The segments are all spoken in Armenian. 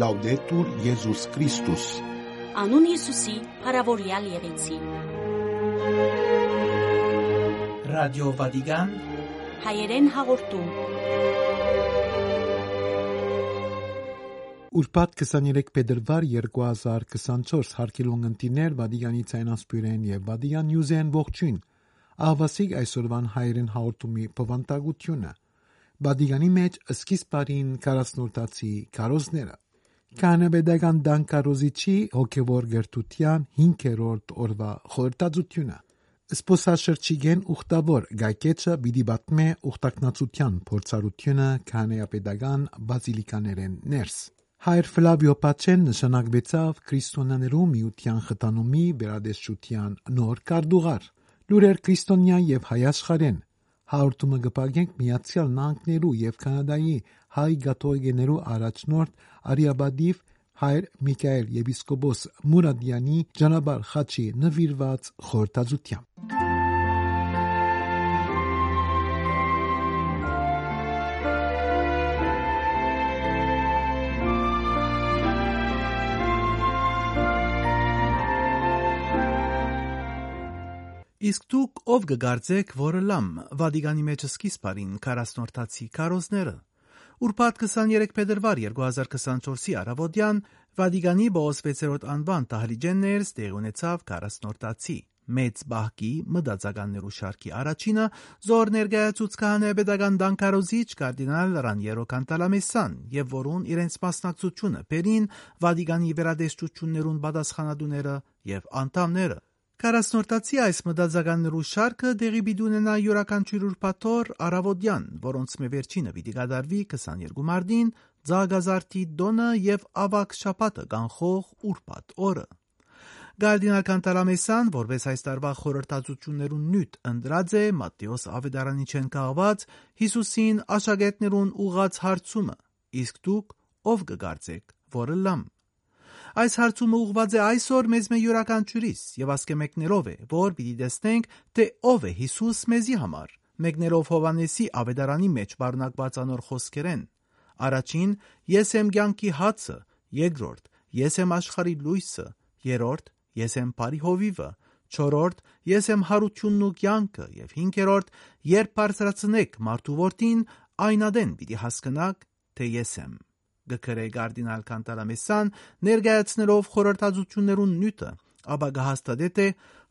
Լաուդետուր Եզուս Քրիստոս Անուն Հիսուսի, հարավորյալ եղեցի։ Ռադիո Վատիկան Հայերեն հաղորդում։ Ուրբաթ 23 փետրվար 2024 հարկելուն ընտիներ Վատիկանի ցայնասպյուրեն եւ Վատիկան Նյուզեն ողջույն։ Ահվասիկ այսօրվան հայերեն հաղորդումի բովանդակությունը։ Վատիկանի մեջ սկիզբարին 40-նորտացի կարոզները։ Կանաբեդական դանկարոզիչի հոգևոր գերտության 5-րդ օրվա խորտածությունը։ Սպոսաշրջիկեն ուխտավոր գայքեչը բիդի բատմե ուխտակնացության փորձառությունը կանեապեդական բազիլիկաներեն ներս։ Հայր Ֆլավիո Պաչեն նշանակվեցավ քրիստոնյաներու միության խթանումի վերադեսչության նոր կարդուղար։ Լուրեր քրիստոնյա եւ հայ աշխարհեն հաղորդումը կպագենք Միացյալ Նահանգներու եւ Կանադայի հայ գաթողիկներու առաջնորդ Արիաբադիվ հայր Միքայել եպիսկոպոս Մուրադյանի ճանապարհ խաչի նվիրված խորտածությամբ Իսկ դուք ով կգարձեք, որը լամ Վատիկանի մեջ սկիզբարին 40-նորտացի կարոզները Ուրբաթ 23 փետրվար 2024-ի առավոտյան Վատիկանի Բոս 6-րդ անվան տահլիջեններս տեղ ունեցավ 40-նորտացի մեծ բահկի մտածականներու շարքի առաջինը զոր ներկայացուց քահանայապետական դանկարոզիչ կարդինալ Ռանիերո Կանտալամեսան եւ որուն իրենց մասնակցությունը բերին Վատիկանի վերադեսչություններուն պատասխանատուները եւ անդամները 40-նորտացի այս մտածականներու շարքը դեղի պիտի ունենա յուրաքանչյուր ուրբաթօր առավոտյան, որոնց մե վերջինը պիտի կատարվի 22 մարտին, Ձագազարդի դոնը եւ ավակ շաբաթը կանխող ուրբաթ օրը։ Գարդինալ Կանտալամեսան, որպես այս տարվա խորհրդածություններուն նյութ ընդրած է Մատթեոս Ավետարանիչեն կահված Հիսուսին աշակերտներուն ուղած հարցումը. իսկ դուք ով կգարձեք, որը լամ Այս հարցումը ուղված է այսօր մեզ մե յուրաքանչյուրիս եւ ասկե մեկներով է, որ պիտի տեսնենք, թե ով է Հիսուս մեզի համար։ Մեկներով Հովանեսի ավետարանի մեջ բառնակված անոր խոսքերեն։ Առաջին՝ ես եմ ցանկի հացը, երկրորդ՝ ես եմ աշխարի լույսը, երրորդ՝ ես եմ բարի հովիվը, չորրորդ՝ ես եմ հարությունն ու կյանքը եւ հինգերորդ՝ երբ բարձրացնեք մարդու որդին, այնադեն պիտի հասկանաք, թե ես եմ գկրե Գարդինալ Կանտալամեսան ներկայացնելով խորհրդածություններուն նյութը, ապա կհաստատե թե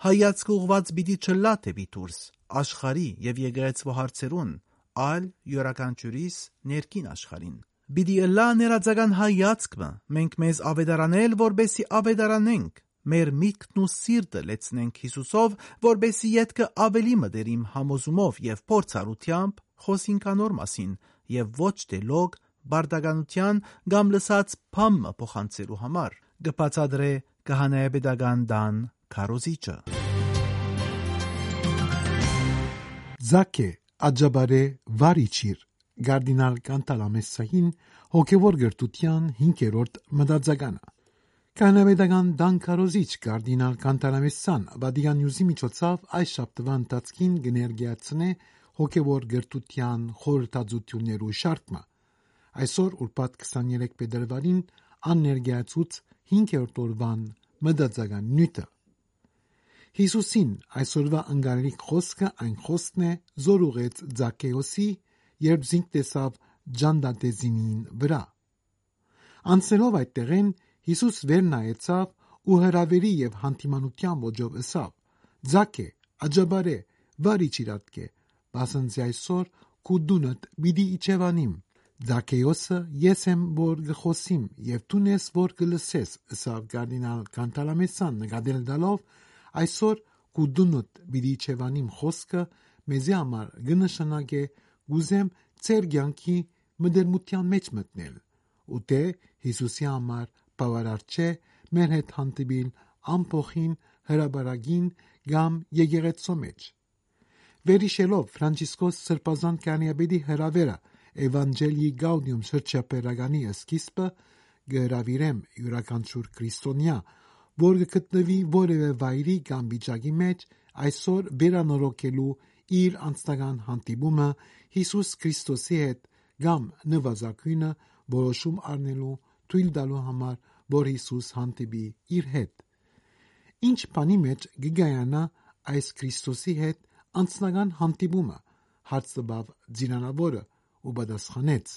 հայացքը ուղված պիտի չլա թեպի դուրս աշխարի եւ եկեղեցու հարցերուն, այլ յուրաքանչյուրիս ներքին աշխարին։ Բիդի լա ներածական հայացքը մենք մեզ ավետարանել, որբեսի ավետարանենք մեր միտքն ու սիրտը լեցնենք Հիսուսով, որբեսի յետքը ավելի մտերիմ համոզումով եւ փորձառությամբ խոսինք անոր մասին եւ ոչ թե լոգ բարդականության կամ լսած փամը փոխանցելու համար կբացադրե կահանայապետական դան քարոզիչը Զակե աջաբարե վարիչիր Գարդինալ Կանտալամեսային հոգևոր գրտության 5-րդ մտածականը Կանավեդական դանկարոզիչ Գարդինալ Կանտալամեսան Վատիկան Նյուզի միջոցով այս շաբթվա ընթացքին կներկայացնե հոգևոր գրտության խորհրդածություններու շարքը Այսօր ուրբաթ 23 փետրվարին աններգայացուց 5-րդ օրվան մտածական նյութը Հիսուսին այսօրվա անգարիկ խոսքը այն խոսքն է զոր ուղեց Զաքեոսի երբ զինք տեսավ Ջանդատեզինին վրա Անցելով այդտեղեն Հիսուս վեր նայեցավ ու հրավերի եւ հանդիմանության ոճով ասավ. Զաքե աջաբարե վարի ճիրատկե բասանձի այսօր քու դունդ բիդի իջևանիմ Զաքեոսը ես եմ որ գխոսիմ եւ դու ես որ գլսես ըսավ կարդինալ Կանտալամեսան նկատել դալով այսօր կուդունոտ բիդի չևանիմ խոսքը մեզի համար գնշանակե գուզեմ ծեր ցանկի մդերմության մեջ մտնել ու թե Հիսուսի համար բավարար չէ մեր հետ հանդիպիլ ամփոխին հրաբարագին կամ եկեղեցու մեջ Վերիշելով Ֆրանցիսկոս Սրբազան կանիաբեդի հրավերը Էվանջելիի Գաուդիում շրջապերականի սկիզբը գհրավիրեմ յուրաքանչյուր քրիստոնյա, որ գտնվի որևէ վայրի կամ վիճակի մեջ այսօր վերանորոգելու իր անձնական հանդիպումը Հիսուս Քրիստոսի հետ կամ նվազագույնը որոշում առնելու թույլ տալու համար, որ Հիսուս հանդիպի իր հետ։ Ինչ բանի մեջ գգայանա այս Քրիստոսի հետ անձնական հանդիպումը, հարց տվավ ձիրանավորը ու պատասխանեց.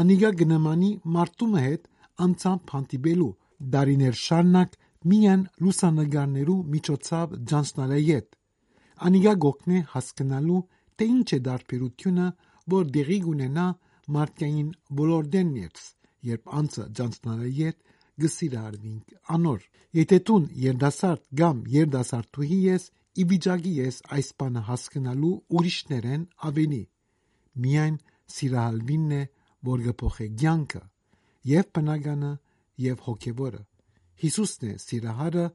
Անիգա գնամանի մարդումը հետ անցամբ հանդիպելու դարիներ շարնակ միայն լուսանգարներու միջոցով ջանցնալը յետ։ Անիգա գոքնե հասկանալու թե ինչ է դարբերությունը, որ դեղի ունենա մարդկային բոլոր դեններս, երբ անցը ջանցնալը յետ գսիրարվինք անոր։ Եթե տուն երդասարդ կամ երդասարտուհի ես, ի վիճակի ես այս բանը հասկանալու ուրիշներեն ավելի։ Միայն սիրահալվինն է, որ գփոխե ցանկը, եւ բնականը, եւ հոգեվորը։ Հիսուսն է սիրահարը,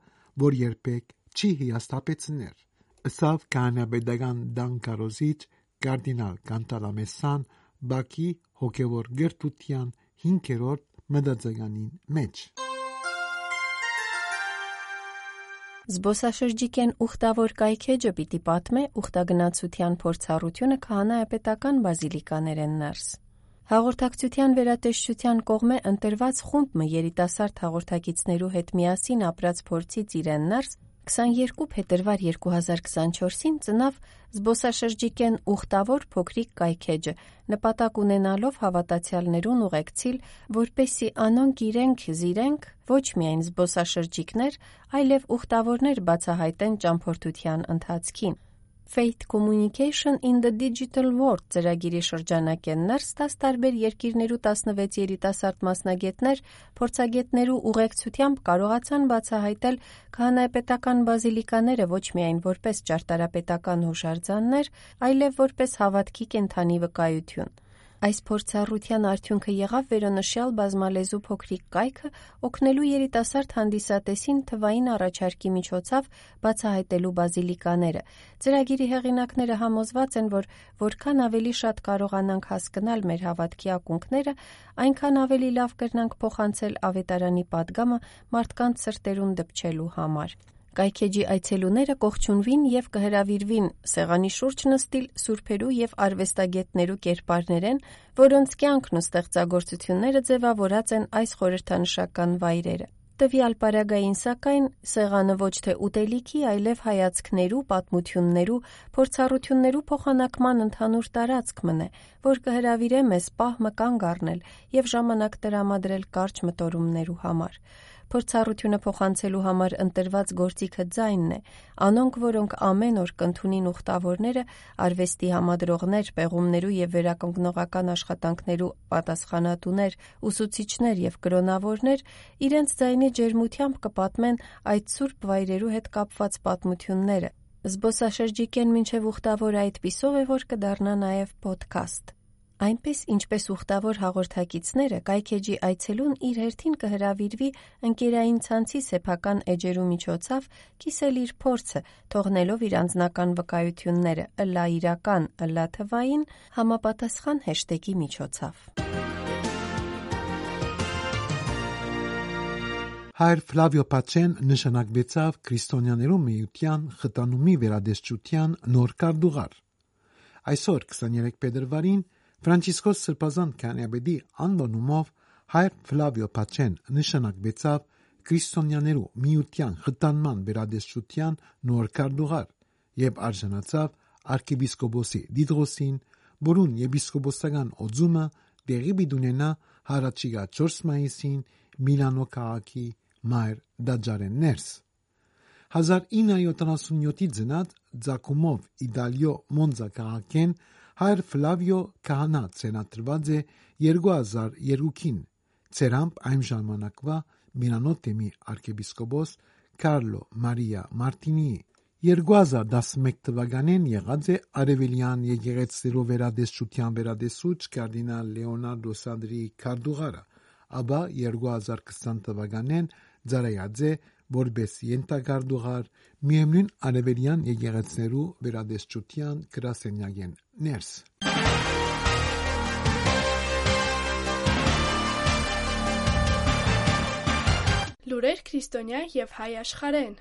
որ երբեք չի հիաստապեցներ։ Ըսավ կանաբեդական դանկարոզիչ կարդինալ Կանտալամեսան Բաքի հոգևոր գրթության 5-րդ մտածականին մեջ։ Զբոսաշրջիկեն ուխտավոր կայքեջը պիտի պատմե ուխտագնացության փորձառությունը քահանայապետական բազիլիկաներեն ներս։ Հաղորդակցության վերատեսչության կողմէ ընտրված խումբը երիտասարդ հաղորդակիցներու հետ միասին ապրած փորձից իրեն ներս 22 փետրվար 2024-ին ծնավ զբոսաշրջիկեն ուխտավոր փոքրիկ կայքեջը, նպատակ ունենալով հավատացյալներուն ուղեկցիլ, որպեսի անոնք իրենք զիրենք ոչ միայն զբոսաշրջիկներ, այլև ուխտավորներ բացահայտեն ճամփորդության ընթացքին։ Faith Communication in the Digital World ծրագիրի շրջանակեն ներս 10 տարբեր երկիրներու 16 երիտասարդ մասնագետներ փորձագետներու ուղեկցությամբ կարողացան բացահայտել քահանայապետական բազիլիկաները ոչ միայն որպես ճարտարապետական հուշարձաններ, այլև որպես հավատքի կենթանի վկայություն։ Այս փորձառության արդյունքը եղավ վերոնշյալ բազմալեզու փոքրիկ կայքը օգնելու երիտասարդ հանդիսատեսին թվային առաջարկի միջոցով բացահայտելու բազիլիկաները։ Ծրագիրի հեղինակները համոզված են, որ որքան ավելի շատ կարողանանք հասկանալ մեր հավատքի ակունքները, այնքան ավելի լավ կրնանք փոխանցել ավետարանի падգամը մարդկանց սրտերում դպչելու համար։ Կայքեջի այցելուները կողջունվին եւ կհրավիրվին սեղանի շուրջ նստիլ սուրբերու եւ արվեստագետներու կերպարներեն, որոնց կյանքն ու ստեղծագործությունները ձևավորած են այս խորհրդանշական վայրերը։ Տվյալ պարագային սակայն սեղանը ոչ թե ուտելիքի, այլև հայացքներու, պատմություններու, փորձառություններու փոխանակման ընդհանուր տարածք մնե, որ կհրավիրե մեզ պահ մկանգ առնել եւ ժամանակ տրամադրել կարճ մտորումներու համար։ Փորձառությունը փոխանցելու համար ընտրված գործիքը ձայնն է։ Անոնք, որոնք ամեն օր կընդունին ուխտավորները, արվեստի համադրողներ, պեղումներու եւ վերականգնողական աշխատանքներու պատասխանատուներ, ուսուցիչներ եւ կրոնավորներ, իրենց ձայնի ջերմությամբ կպատմեն այդ սուրբ վայրերու հետ կապված պատմությունները։ Զբոսաշրջիկեն մինչև ուխտավոր այդ պիսով է, որ կդառնա նաև ոդքասթ։ Այնպես ինչպես ուխտավոր հաղորդակիցները կայքեջի այցելուն իր հերթին կհրավիրվի ընկերային ցանցի սեփական էջերու միջոցով կիսել իր փորձը, թողնելով իր անձնական վկայությունները ըլլա իրական, ըլլա թվային համապատասխան հեշտեգի միջոցով։ Հայր Ֆլավիո Պաչեն նշանակվեցավ քրիստոնյաներու միության խտանումի վերադեսչության նոր կարդուղար։ Այսօր 23 փետրվարին Ֆրանցիսկոս Սրբազան քանյաբեդի անվանումով հայր Ֆլավիո Պաչեն նշանակվեցավ քրիստոնյաներու միության խտանման վերադեսչության նոր կարդուղար եւ արժանացավ arczepiskopos-ի Դիդրոսին, որուն եպիսկոպոսական օձումը դեղի բիդունենա հարաճիգա 4 մայիսին Միլանո քաղաքի մայր դաջարեններս 1977-ի ծնած Ձակումով Իտալիո Մոնզա քաղաքեն Հայր Ֆլավիո Քահանա ցենատրված է 2002-ին ցերամp այն ժամանակվա Միրանոթեմի arczepiskopos Կարլո Մարիա Մարտինի 2011 թվականին եղած է Արևելյան եկեղեցիերով վերադեսչության վերադեսուչ կարդինալ Լեոնարդո Սանդրի Կարդուղարը, ապա 2020 թվականին ծառայած է որպես ենթակարդուղար միևնույն արևելյան եկեղեցներու վերադեսչության գրասենյակեն ներս։ Լուրեր քրիստոնյա եւ հայ աշխարհեն։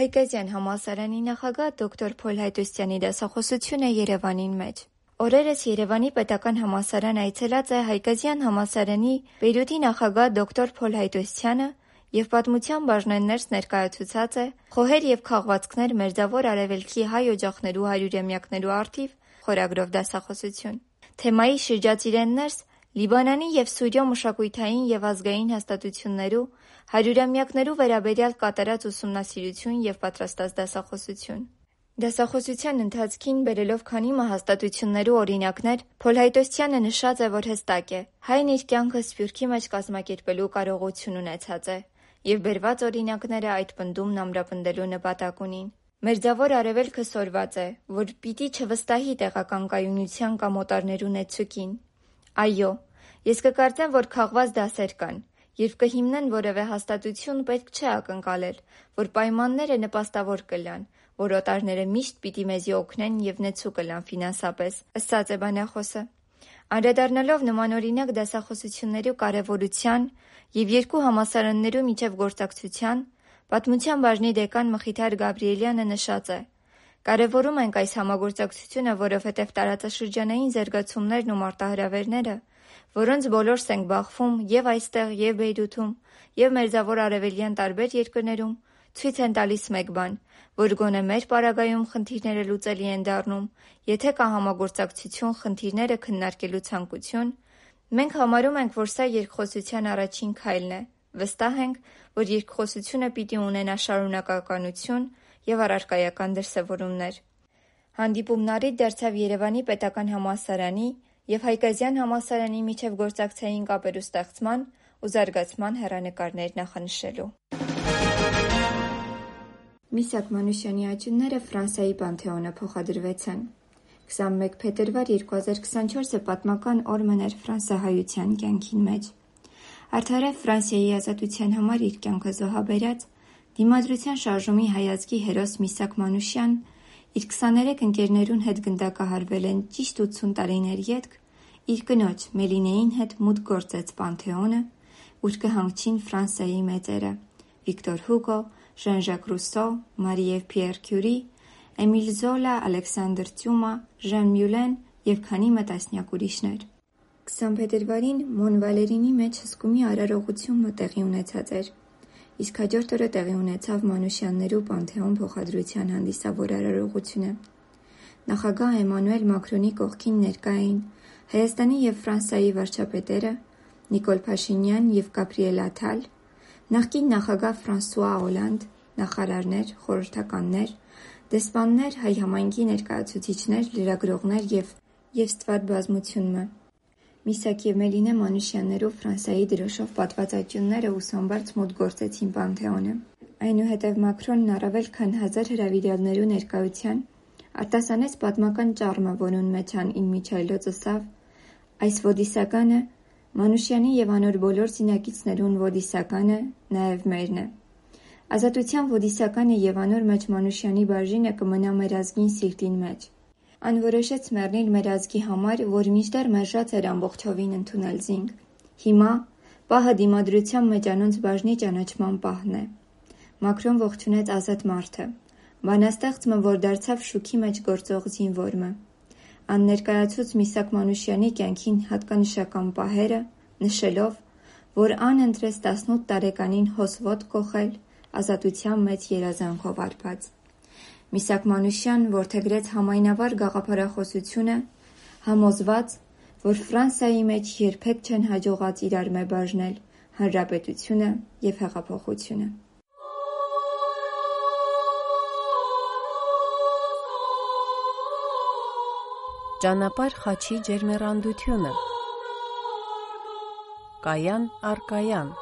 Հայկազյան համալսարանի նախագահ դոկտոր Փոլ Հայտոստյանի դասախոսությունը Երևանին մեջ։ Օրերս Երևանի պետական համալսարան այցելած է Հայկազյան համալսարանի Բեյրութի նախագահ դոկտոր Փոլ Հայտոսյանը եւ պատմության բաժնեններս ներկայացուցած է «Խոհեր եւ քաղվածքներ Մերձավոր Արևելքի հայ օջախներու հարյուրամյակներու առթիվ» խորագրով դասախոսություն։ Թեմայի շրջածիրեններս Լիբանանի եւ Սուրիո մշակութային եւ ազգային հաստատություններու հարյուրամյակներու վերաբերյալ կատարած ուսումնասիրություն եւ պատրաստած դասախոսություն։ Դասախոսության ընթացքին բերելով քանի մահաստատություններու օրինակներ, Փոլ Հայտոսյանը նշած է, որ հստակ է՝ հայն իր կյանքը Սփյուռքի մեջ կազմակերպելու կարողություն ունեցած է, եւ բերված օրինակները այդ պնդումն ամրապնդելու նպատակ ունին։ Մերձավոր Արևելքը սորված է, որ պիտի չվստահի տեղական կայունության կամ օտարներու նեցուկին։ Այո, ես կկարծեմ, որ քաղված դասեր կան, երբ կհիմնեն որևէ հաստատություն պետք չէ ակնկալել, որ պայմանները նպաստավոր կլան, որ օտարները միշտ պիտի մեզի օգնեն եւ նեցու կլան ֆինանսապես, ըսած է բանախոսը։ Անդրադառնալով նմանօրինակ դասախոսություններու կարևորության եւ երկու համալսարաններու միջև գործակցության, պատմության բաժնի դեկան Մխիթար Գաբրիելյանը նշած է. Կարևորում ենք այս համագործակցությունը, որովհետև տարածաշրջանային զարգացումներն ու մարտահրավերները, որոնց բոլորս ենք բախվում եւ այստեղ, եւ Բեյրութում, եւ Մերձավոր Արևելյան տարբեր երկրներում, ցույց են տալիս մեկ բան, որ գոնե մեր պարագայում խնդիրները լուծելի են դառնում, եթե կա համագործակցություն խնդիրները քննարկելու ցանկություն, մենք համարում ենք, որ սա երկխոսության առաջին քայլն է, վստահ ենք, որ երկխոսությունը պիտի ունենա շարունակականություն եւ առարկայական դրսեւորումներ։ Հանդիպումն առիթ դարձավ Երևանի պետական համալսարանի եւ Հայկազյան համալսարանի միջև գործակցային կապերու ստեղծման ու զարգացման հեռանկարներ նախանշելու։ Միսակ Մանուշյանի աճյունները Ֆրանսիայի Պանթեոնը փոխադրվեցան։ 21 փետրվար 2024-ը պատմական օր մներ ֆրանսահայության կյանքին մեջ։ Արդարև Ֆրանսիայի ազատության համար իր կյանքը զոհաբերած դիմադրության շարժումի հայացքի հերոս Միսակ Մանուշյան իր 23 ընկերներուն հետ գնդակահարվել են ճիշտ 80 տարիներ ետք, իր կնոջ Մելինեին հետ մուտք գործեց Պանթեոնը, ուր կհանգչին Ֆրանսիայի մեծերը՝ Վիկտոր Հուգո, Ժան-Ժակ Ռուսո, Մարի եւ Պիեր Քյուրի, Էմիլ Զոլա, Ալեքսանդր Ծյումա, Ժան Մյուլեն եւ քանի մը տասնյակ ուրիշներ։ 20 փետրվարին Մոնվալերինի մեջ հսկումի արարողությունը տեղի ունեցած էր, իսկ հաջորդ օրը տեղի ունեցավ Մանուշյաններու Պանթեոն փոխադրության հանդիսավոր արարողությունը։ Նախագահ Էմանուել Մակրոնի կողքին ներկա էին Հայաստանի եւ Ֆրանսիայի վարչապետերը Նիկոլ Փաշինյան եւ Գաբրիել Աթալ, Նախկին նախագահ Ֆրանսուଆ Օլանդ, նախարարներ, խորհրդականներ, դեսպաններ, հայ համայնքի ներկայացուցիչներ, լրագրողներ եւ եւ ստվատ բազմությունը։ Միսակ եւ Մելինե Մանուշյաններով Ֆրանսիայի դրոշով պատված աճյունները ուսամբարձ մոտ գործեցին Պանթեոնը։ Այնուհետև Մակրոնն առավել քան հազար հրավիրյալներու ներկայության արտասանեց պատմական ճառմը, որուն մեջ ան Ին Միչայլոց ըսավ, այս ոդիսականը Մանուշյանի եւ անոր բոլոր զինակիցներուն ոդիսականը նաեւ մերն է։ Ազատության ոդիսականը եւ անոր մեջ Մանուշյանի բաժինը կմնա մեր ազգին սիրտին մեջ։ Ան որոշեց մեռնել մեր ազգի համար, որ մինչդեռ մերժած էր ամբողջովին ընդունել զինք։ Հիմա պահը դիմադրության մեջ անոնց բաժնի ճանաչման պահն է։ Մակրոն ողջունեց ազատ մարդը։ Բանաստեղծը, որ դարձավ շուքի մեջ գործող զինվորը ան ներկայացուց Միսակ Մանուշյանի կյանքին հատկանշական պահերը, նշելով, որ ան ընտրեց 18 տարեկանին հոսվոտ կոխել ազատության մեծ երազանքով արբած։ Միսակ Մանուշյան որդեգրեց համայնավար գաղափարախոսությունը, համոզված, որ Ֆրանսիայի մեջ երբեք չեն հաջողած իրար մե բաժնել հանրապետությունը եւ հեղափոխությունը։ Ճանապարհ խաչի ջերմեռանդությունը Կայան առ կայան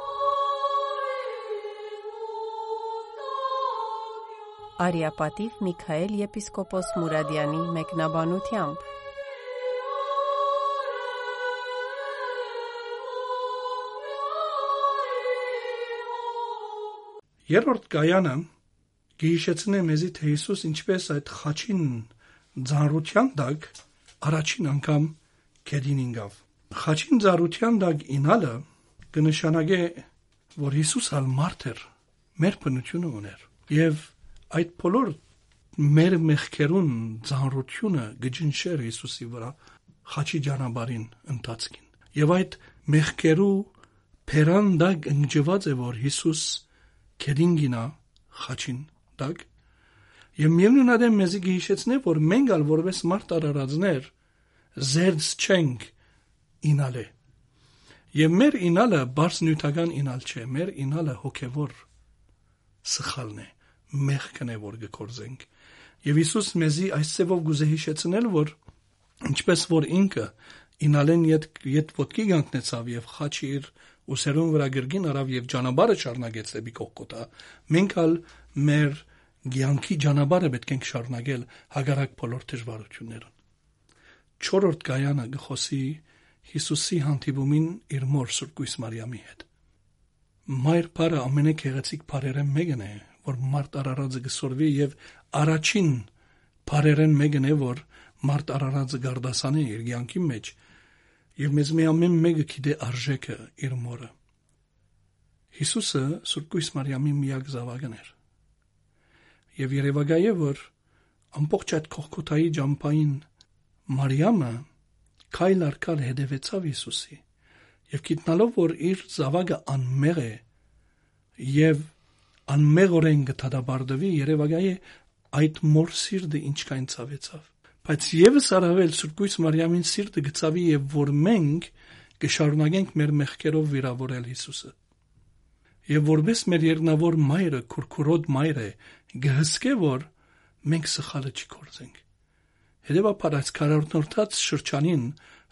Արիապատիվ Միքայել եպիսկոպոս Մուրադյանի մեկնաբանությամբ Երրորդ կայանը գիհիշեցնե մեզի թե Հիսուս ինչպես այդ խաչին ձանրության դակ առաջին անգամ քեդին ինգավ։ Խաչին զարության դակ ինալը կնշանակե, որ Հիսուս ալ մարդ էր, մեր բնությունը ուներ։ Եվ այդ բոլոր մեր մեղքերուն ծանրությունը գջնշեր Հիսուսի վրա խաչի ջանաբարին ընթացքին եւ այդ մեղքերու փերան դակ ընջված է որ Հիսուս քերինգինա խաչին դակ եւ միևնույն ադեմ մեզի գիհիշեցնե որ մենք ալ որպես մարդ արարածներ զերծ չենք ինալե եւ մեր ինալը բարձ նյութական ինալ չէ մեր ինալը հոգեվոր սխալն է մեղքն է որ գործենք եւ Հիսուս մեզի այս ծևով գուզե հիշեցնել որ ինչպես որ ինքը ինալեն յետ յետ ոտքի գանքնեցավ եւ խաչի իր ուսերուն վրա գրգին արավ եւ ջանաբարը շարնագեց դեպի կողքոտա մենք ալ մեր ցանկի ջանաբարը պետք ենք շարնագել հագարակ բոլոր դժվարություններուն 4-րդ գայանը գխոսի Հիսուսի հանդիպումին իր մոր Սուրբ Գույս Մարիամի հետ Մայր բարը ամենագեղեցիկ բարերը մեկն է որ մարդ արարածը գսորվի եւ առաջին բարերեն մեկն է որ մարդ արարածը գարդասանի իր ցանկի մեջ եւ մեզ մի ամեն մեկը գիտե արժեքը իր մորը Հիսուսը Սուրբ Գույս Մարիամի միակ զավակն էր եւ Երևակայ է որ ամբողջ այդ կողքոթայի ջամփային Մարիամը քայլ արքալ հետևեցավ Հիսուսի եւ գիտնալով որ իր զավակը անմեղ է եւ անմեղորեն գտադաբարդվի Երևակայ է այդ մոր սիրտը ինչքան ցավեցավ բայց եւս առավել Սուրբ Մարիամին սիրտը գծավի եւ որ մենք կշարունակենք մեր մեղքերով վիրավորել Հիսուսը եւ որպես մեր երկնավոր մայրը քուրքուրոտ մայր է գհսկե որ մենք սխալը չկործենք հետեւաբար այս քարորտնորթած շրջանին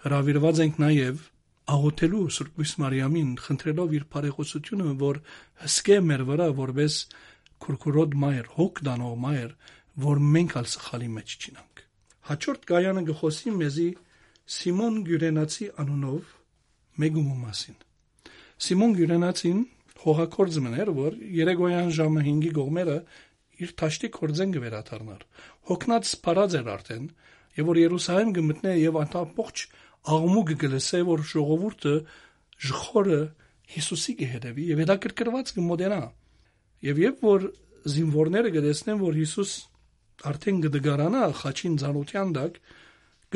հravirված ենք նաեւ աղոթելու Սուրբ Մարիամին խնդրելով իր բարեխոսությունը որ հսկե մեր վրա որպես քուրքուրոտ մայր հոգ դանող մայր որ մենք ալ սխալի մեջ չինանք Հաջորդ գայանը գխոսի մեզի Սիմոն Գյուրենացի անունով մեգումու մասին։ Սիմոն Գյուրենացին հողակորձ մներ, որ երեգոյան ժամը 5-ի գողմերը իր թաշտի կորձեն գվերաթարնար։ Հոգնած սփարած էր արդեն, եւ որ Երուսաղեմ գմտնե եւ անտապողջ աղմուկ գլսե, որ ժողովուրդը ժխորը Հիսուսի կհետևի եւ հետաքրքրված կմոդենա։ Եվ երբ որ զինվորները գտեսնեն, որ Հիսուս արդեն կդգարանա խաչին ցանոթյան դակ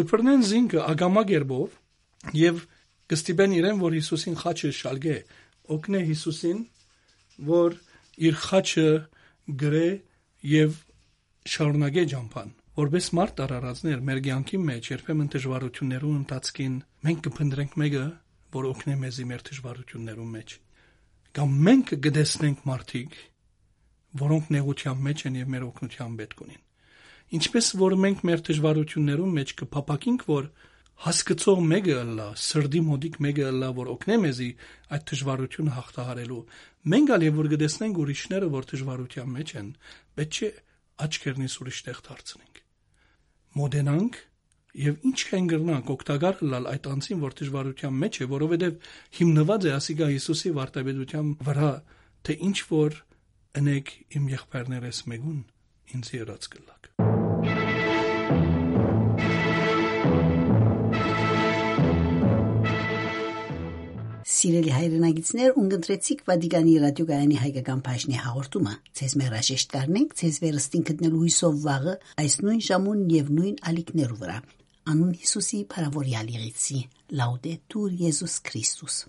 կփռնեն զինքը ագամա գերբով եւ կստիպեն իրեն որ Հիսուսին խաչը շալգե օգնե Հիսուսին որ իր խաչը գրե եւ շարունակե ջամփան որպես մարդ արարածներ մեր ցանկի մեջ երբեմն դժվարություններու ընթացքին մենք կփնտրենք մեկը որ օգնե մեզի մեր դժվարություններու մեջ կամ մենք կգտեսնենք մարդիկ որոնք նեղության մեջ են եւ մեր օգնության պետք ունին Ինչպես որ մենք մեր դժվարություններում մեջ կփապակինք, որ հասկացող մեկը ըլլա, սրդի մոդիկ մեկը ըլլա, որ օգնե մեզի այդ դժվարությունը հաղթահարելու։ Մենք ալ եւ որ գտեսնենք ուրիշները, որ դժվարության մեջ են, պետք չէ աչքերնից ուրիշտեղ դարձնենք։ Մոդենանք եւ ինչքան գրնանք օգտակար լալ այդ անձին, որ դժվարության մեջ է, որովհետեւ հիմնված է ասիգա Հիսուսի վարտաբեդության վրա, թե ինչ որ ընեք իմ եղբայրներս մեկուն ինձ երած կլակ։ Սիրելի հայրենագիտներ, ունգընտրեցիք Վատիկանի ռադիոգայանի հայկական բաժնի հաղորդումը։ Ձեզ մերաժեշտ կառնենք ձեզ վերստին գտնելու հույսով վաղը այս նույն ժամուն եւ նույն ալիքներու վրա։ Անուն Հիսուսի փարավորյալ եղեցի։ Լաուդետուր Եզուս Քրիստոս։